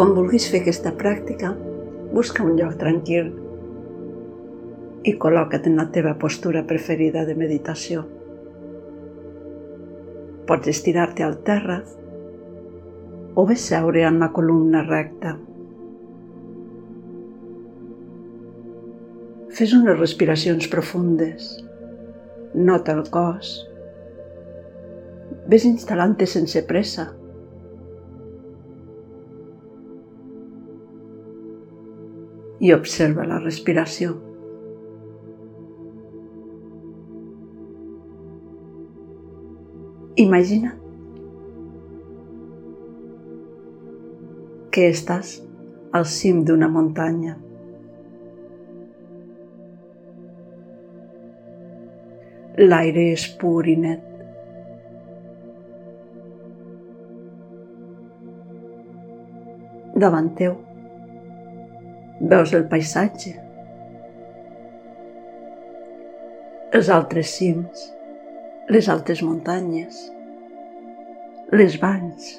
Quan vulguis fer aquesta pràctica, busca un lloc tranquil i col·loca't en la teva postura preferida de meditació. Pots estirar-te al terra o bé seure en la columna recta. Fes unes respiracions profundes. Nota el cos. Ves instal·lant-te sense pressa. I observa la respiració. Imagina que estàs al cim d'una muntanya. L'aire és pur i net. Davant teu veus el paisatge, els altres cims, les altes muntanyes, les valls,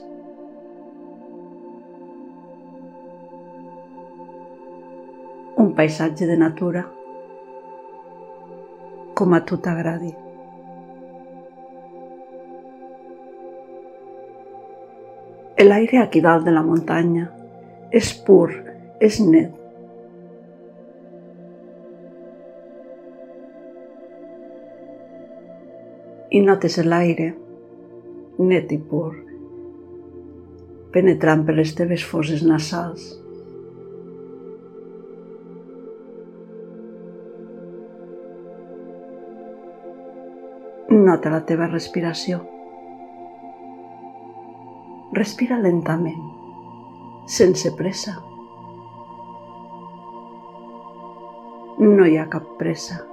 un paisatge de natura com a tu t'agradi. L'aire aquí dalt de la muntanya és pur, és net. I notes l'aire net i pur penetrant per les teves fosses nasals. Nota la teva respiració. Respira lentament, sense pressa. No hi ha cap pressa.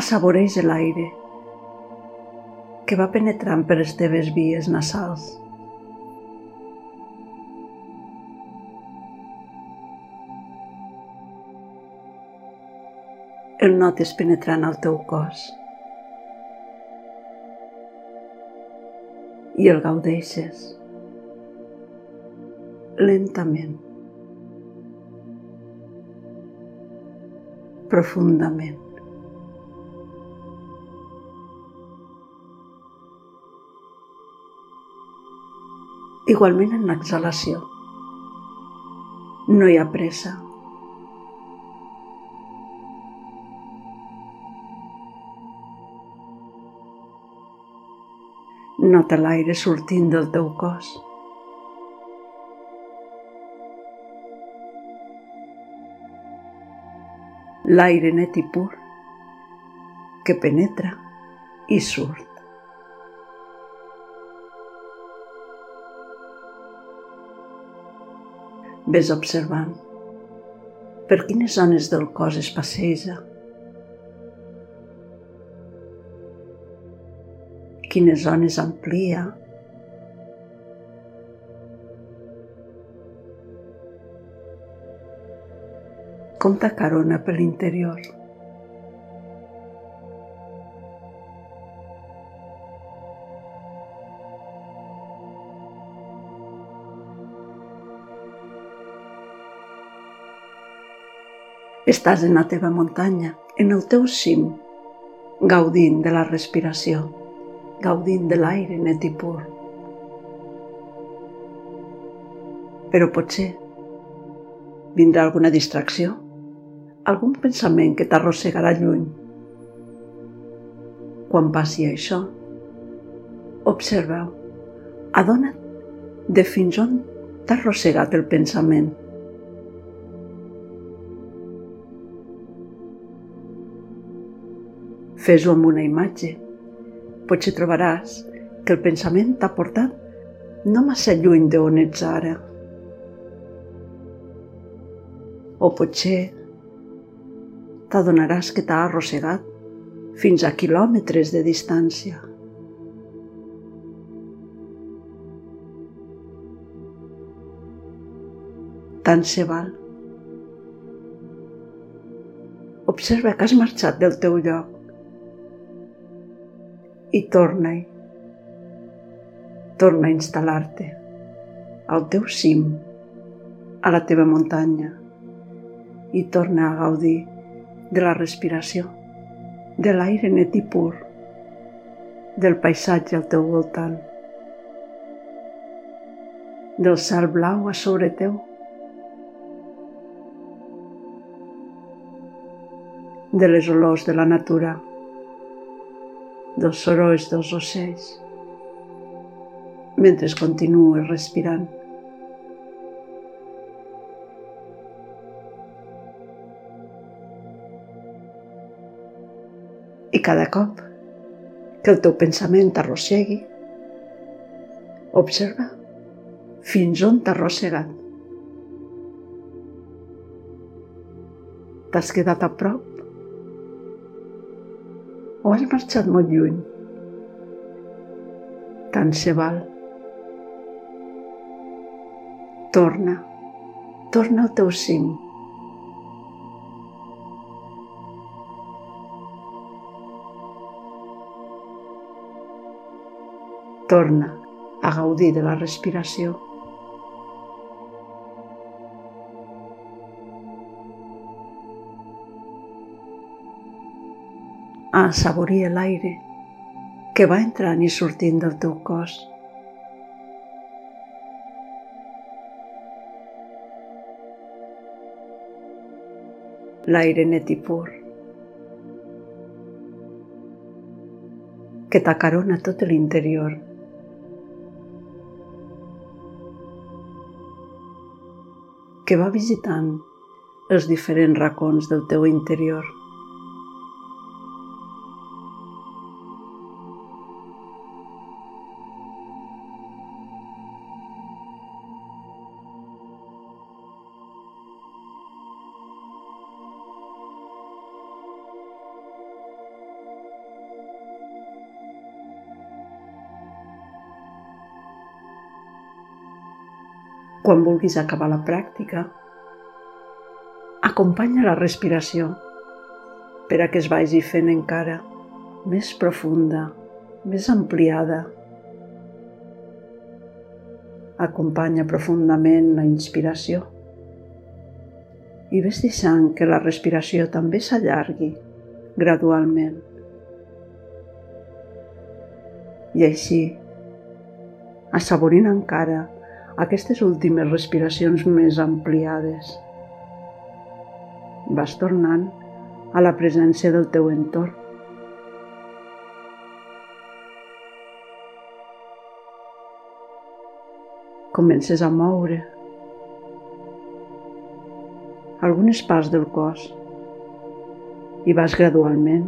Assaboreix l'aire que va penetrant per les teves vies nasals. el notes penetrant al teu cos i el gaudeixes lentament, profundament. Igualment en l'exhalació. No hi ha pressa. Nota l'aire sortint del teu cos. L'aire net i pur que penetra i surt. Ves observant per quines zones del cos es passeja quines zones amplia. Com t'acarona per l'interior. Estàs en la teva muntanya, en el teu cim, gaudint de la respiració gaudint de l'aire net i pur. Però potser vindrà alguna distracció, algun pensament que t'arrossegarà lluny. Quan passi això, observa-ho, adona't de fins on t'ha arrossegat el pensament. Fes-ho amb una imatge potser trobaràs que el pensament t'ha portat no massa lluny d'on ets ara. O potser t'adonaràs que t'ha arrossegat fins a quilòmetres de distància. Tant se val. Observa que has marxat del teu lloc i torna-hi. Torna a instal·lar-te al teu cim, a la teva muntanya, i torna a gaudir de la respiració, de l'aire net i pur, del paisatge al teu voltant, del cel blau a sobre teu, de les olors de la natura, dels sorolls dels ocells, mentre continues respirant. I cada cop que el teu pensament t'arrossegui, observa fins on t'ha arrossegat. T'has quedat a prop o has marxat molt lluny? Tant se val. Torna, torna al teu cim. Torna a gaudir de la respiració. A assaborir l'aire que va entrant i sortint del teu cos. L'aire net i pur que t'acarona tot l'interior. que va visitant els diferents racons del teu interior. Quan vulguis acabar la pràctica, acompanya la respiració per a que es vagi fent encara més profunda, més ampliada. Acompanya profundament la inspiració i ves deixant que la respiració també s'allargui gradualment. I així, assaborint encara aquestes últimes respiracions més ampliades. Vas tornant a la presència del teu entorn. Comences a moure algunes parts del cos i vas gradualment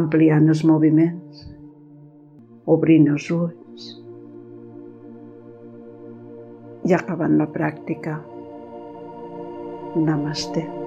ampliant els moviments, obrint els ulls, i acabant la pràctica. Namaste.